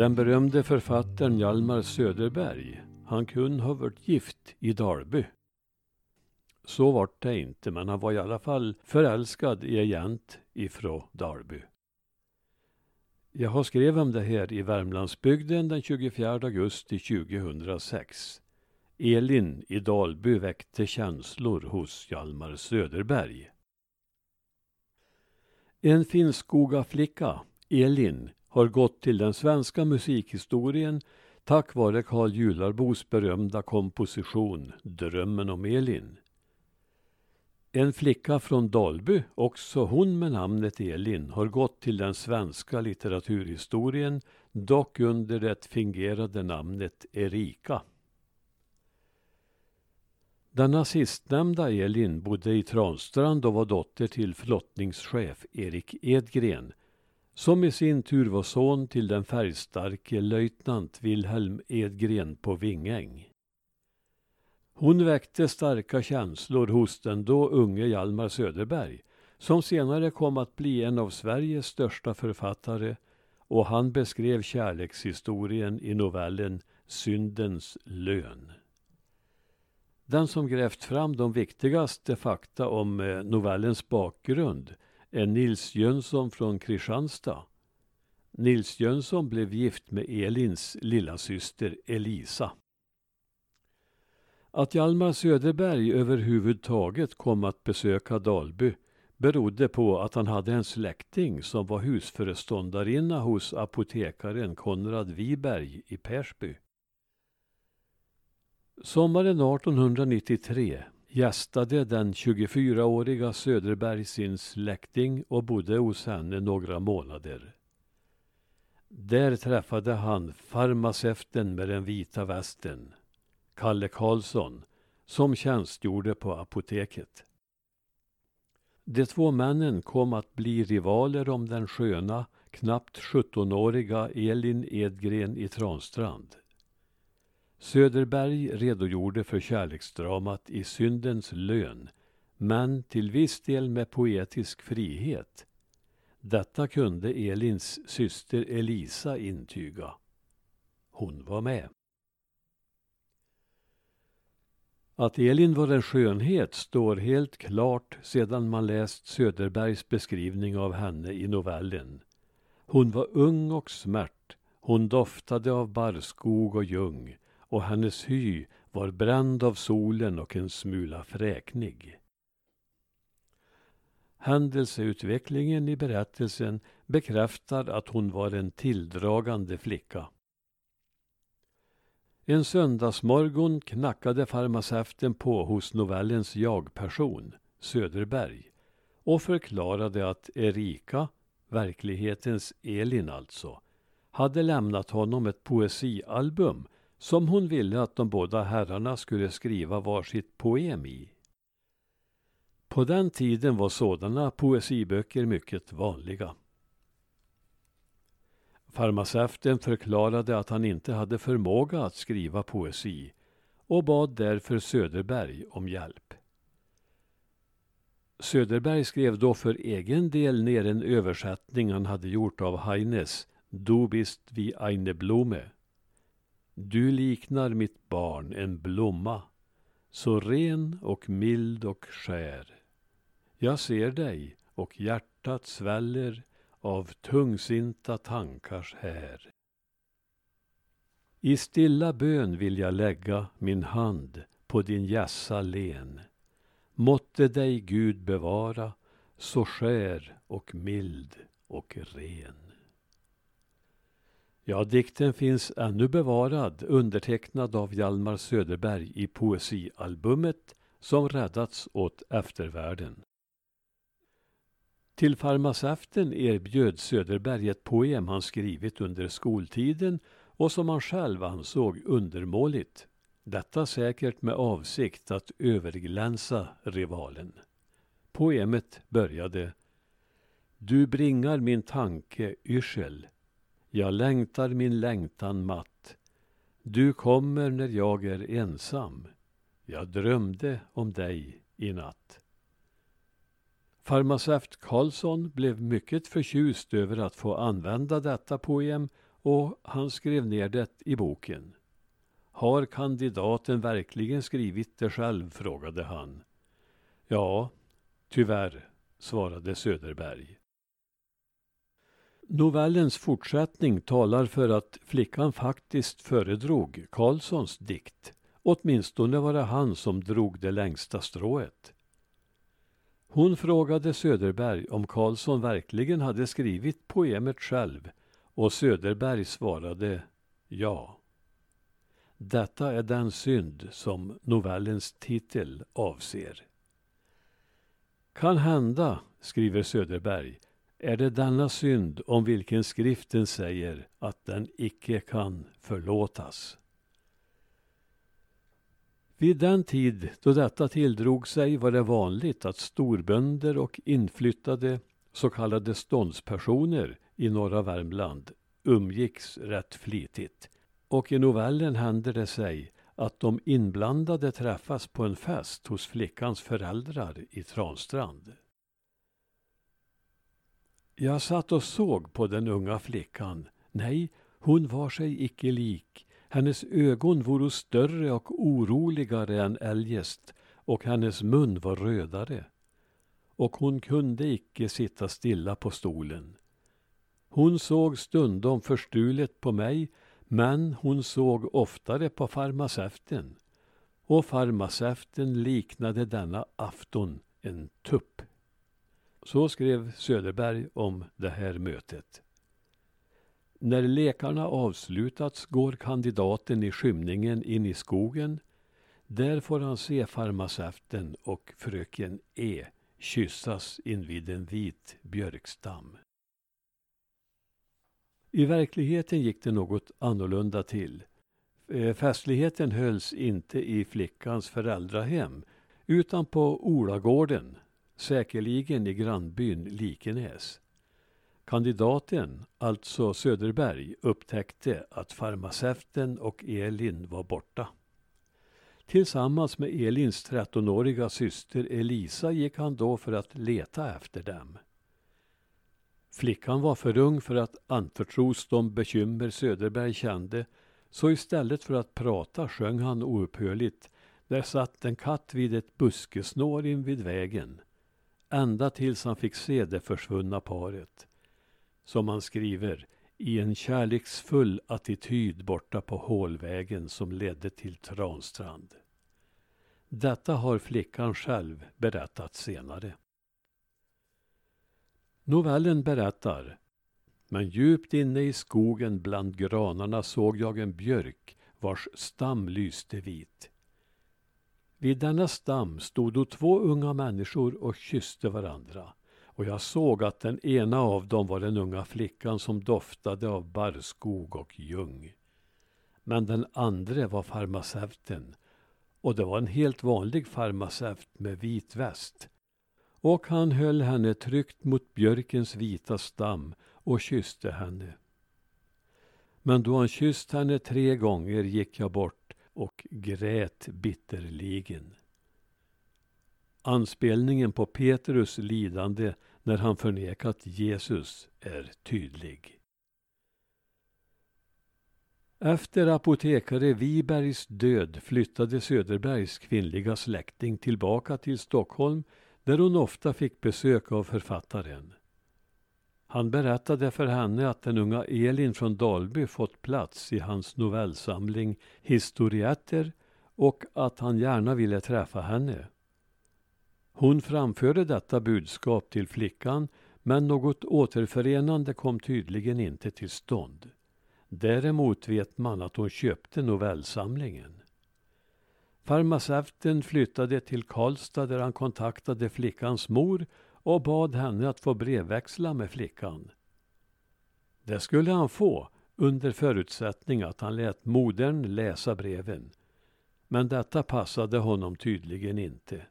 Den berömde författaren Hjalmar Söderberg, han kunde ha varit gift i Dalby. Så vart det inte, men han var i alla fall förälskad i en gent ifrån Dalby. Jag har skrivit om det här i Värmlandsbygden den 24 augusti 2006. Elin i Dalby väckte känslor hos Hjalmar Söderberg. En finskoga flicka, Elin, har gått till den svenska musikhistorien tack vare Carl Jularbos berömda komposition Drömmen om Elin. En flicka från Dalby, också hon med namnet Elin, har gått till den svenska litteraturhistorien, dock under det fingerade namnet Erika. Denna sistnämnda Elin bodde i Transtrand och var dotter till flottningschef Erik Edgren, som i sin tur var son till den färgstarke löjtnant Wilhelm Edgren på Vingäng. Hon väckte starka känslor hos den då unge Hjalmar Söderberg som senare kom att bli en av Sveriges största författare och han beskrev kärlekshistorien i novellen Syndens lön. Den som grävt fram de viktigaste fakta om eh, novellens bakgrund är Nils Jönsson från Kristianstad. Nils Jönsson blev gift med Elins lilla syster Elisa. Att Hjalmar Söderberg överhuvudtaget kom att besöka Dalby berodde på att han hade en släkting som var husföreståndarinna hos apotekaren Konrad Wiberg i Persby. Sommaren 1893 gästade den 24-åriga Söderberg sin släkting och bodde hos henne några månader. Där träffade han farmaceuten med den vita västen, Kalle Karlsson, som tjänstgjorde på apoteket. De två männen kom att bli rivaler om den sköna, knappt 17-åriga Elin Edgren i Transtrand. Söderberg redogjorde för kärleksdramat i Syndens lön, men till viss del med poetisk frihet. Detta kunde Elins syster Elisa intyga. Hon var med. Att Elin var en skönhet står helt klart sedan man läst Söderbergs beskrivning av henne i novellen. Hon var ung och smärt, hon doftade av barrskog och ljung och hennes hy var bränd av solen och en smula fräknig. Händelseutvecklingen i berättelsen bekräftar att hon var en tilldragande flicka. En söndagsmorgon knackade farmaceuten på hos novellens jag-person, Söderberg, och förklarade att Erika, verklighetens Elin alltså, hade lämnat honom ett poesialbum som hon ville att de båda herrarna skulle skriva varsitt poem i. På den tiden var sådana poesiböcker mycket vanliga. Farmaceuten förklarade att han inte hade förmåga att skriva poesi och bad därför Söderberg om hjälp. Söderberg skrev då för egen del ner en översättning han hade gjort av Heines Du bist wie eine Blume du liknar mitt barn en blomma, så ren och mild och skär. Jag ser dig och hjärtat sväller av tungsinta tankars här. I stilla bön vill jag lägga min hand på din hjässa len. Måtte dig Gud bevara, så skär och mild och ren. Ja, dikten finns ännu bevarad, undertecknad av Hjalmar Söderberg i poesialbumet som räddats åt eftervärlden. Till farmaceuten erbjöd Söderberg ett poem han skrivit under skoltiden och som han själv ansåg undermåligt. Detta säkert med avsikt att överglänsa rivalen. Poemet började Du bringar min tanke yrsel jag längtar min längtan matt. Du kommer när jag är ensam. Jag drömde om dig i natt. Farmaceut Karlsson blev mycket förtjust över att få använda detta poem och han skrev ner det i boken. Har kandidaten verkligen skrivit det själv? frågade han. Ja, tyvärr, svarade Söderberg. Novellens fortsättning talar för att flickan faktiskt föredrog Karlssons dikt. Åtminstone var det han som drog det längsta strået. Hon frågade Söderberg om Karlsson verkligen hade skrivit poemet själv och Söderberg svarade ja. Detta är den synd som novellens titel avser. Kan hända, skriver Söderberg, är det denna synd om vilken skriften säger att den icke kan förlåtas. Vid den tid då detta tilldrog sig var det vanligt att storbönder och inflyttade så kallade ståndspersoner i norra Värmland umgicks rätt flitigt. Och i novellen händer det sig att de inblandade träffas på en fest hos flickans föräldrar i Transtrand. Jag satt och såg på den unga flickan. Nej, hon var sig icke lik. Hennes ögon voro större och oroligare än eljest och hennes mun var rödare. Och hon kunde icke sitta stilla på stolen. Hon såg stundom förstulet på mig, men hon såg oftare på farmaceuten. Och farmaceuten liknade denna afton en tupp. Så skrev Söderberg om det här mötet. När lekarna avslutats går kandidaten i skymningen in i skogen. Där får han se farmaceuten och fröken E kyssas invid en vit björkstam. I verkligheten gick det något annorlunda till. Eh, festligheten hölls inte i flickans föräldrahem utan på Olagården, säkerligen i grannbyn Likenäs. Kandidaten, alltså Söderberg, upptäckte att farmaceuten och Elin var borta. Tillsammans med Elins 13-åriga syster Elisa gick han då för att leta efter dem. Flickan var för ung för att anförtros de bekymmer Söderberg kände, så istället för att prata sjöng han oupphörligt Där satt en katt vid ett buskesnår invid vägen, ända tills han fick se det försvunna paret. Som han skriver, i en kärleksfull attityd borta på hålvägen som ledde till Transtrand. Detta har flickan själv berättat senare. Novellen berättar men djupt inne i skogen bland granarna såg jag en björk vars stam lyste vit. Vid denna stam stod då två unga människor och kysste varandra och jag såg att den ena av dem var den unga flickan som doftade av barrskog och ljung. Men den andra var farmaceuten och det var en helt vanlig farmaceut med vit väst och han höll henne tryckt mot björkens vita stam och kysste henne. Men då han kysst henne tre gånger gick jag bort och grät bitterligen. Anspelningen på Petrus lidande när han förnekat Jesus är tydlig. Efter apotekare Wibergs död flyttade Söderbergs kvinnliga släkting tillbaka till Stockholm där hon ofta fick besök av författaren. Han berättade för henne att den unga Elin från Dalby fått plats i hans novellsamling Historietter och att han gärna ville träffa henne. Hon framförde detta budskap till flickan men något återförenande kom tydligen inte till stånd. Däremot vet man att hon köpte novellsamlingen. Farmaceuten flyttade till Karlstad där han kontaktade flickans mor och bad henne att få brevväxla med flickan. Det skulle han få under förutsättning att han lät modern läsa breven. Men detta passade honom tydligen inte.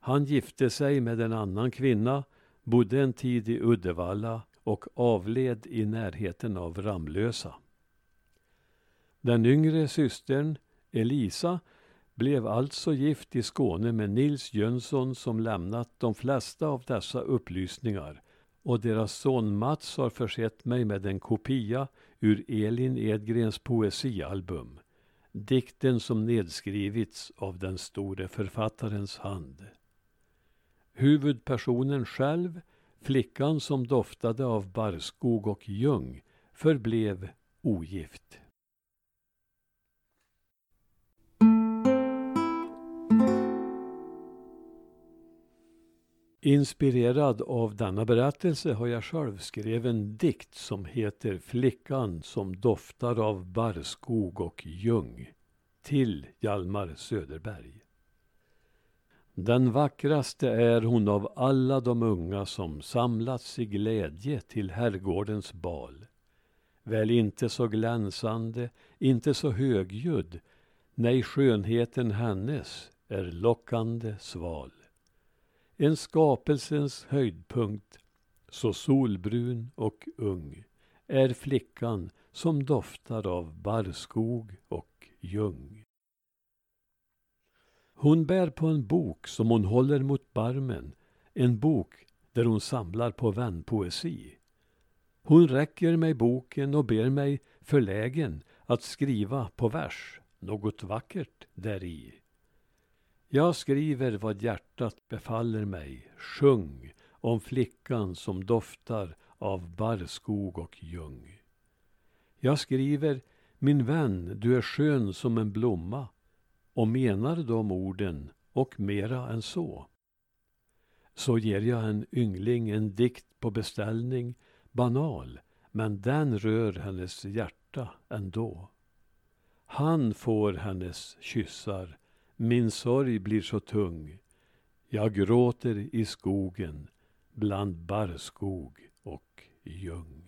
Han gifte sig med en annan kvinna, bodde en tid i Uddevalla och avled i närheten av Ramlösa. Den yngre systern, Elisa, blev alltså gift i Skåne med Nils Jönsson som lämnat de flesta av dessa upplysningar och deras son Mats har försett mig med en kopia ur Elin Edgrens poesialbum. Dikten som nedskrivits av den store författarens hand. Huvudpersonen själv, flickan som doftade av barrskog och ljung, förblev ogift. Inspirerad av denna berättelse har jag själv skrivit en dikt som heter Flickan som doftar av barrskog och ljung till Hjalmar Söderberg. Den vackraste är hon av alla de unga som samlats i glädje till herrgårdens bal. Väl inte så glänsande, inte så högljudd, nej skönheten hennes är lockande sval. En skapelsens höjdpunkt, så solbrun och ung, är flickan som doftar av barrskog och ljung. Hon bär på en bok som hon håller mot barmen, en bok där hon samlar på vänpoesi. Hon räcker mig boken och ber mig förlägen att skriva på vers något vackert däri. Jag skriver vad hjärtat befaller mig, sjung om flickan som doftar av barrskog och ljung. Jag skriver, min vän, du är skön som en blomma och menar de orden och mera än så. Så ger jag en yngling en dikt på beställning, banal, men den rör hennes hjärta ändå. Han får hennes kyssar min sorg blir så tung. Jag gråter i skogen bland barrskog och ljung.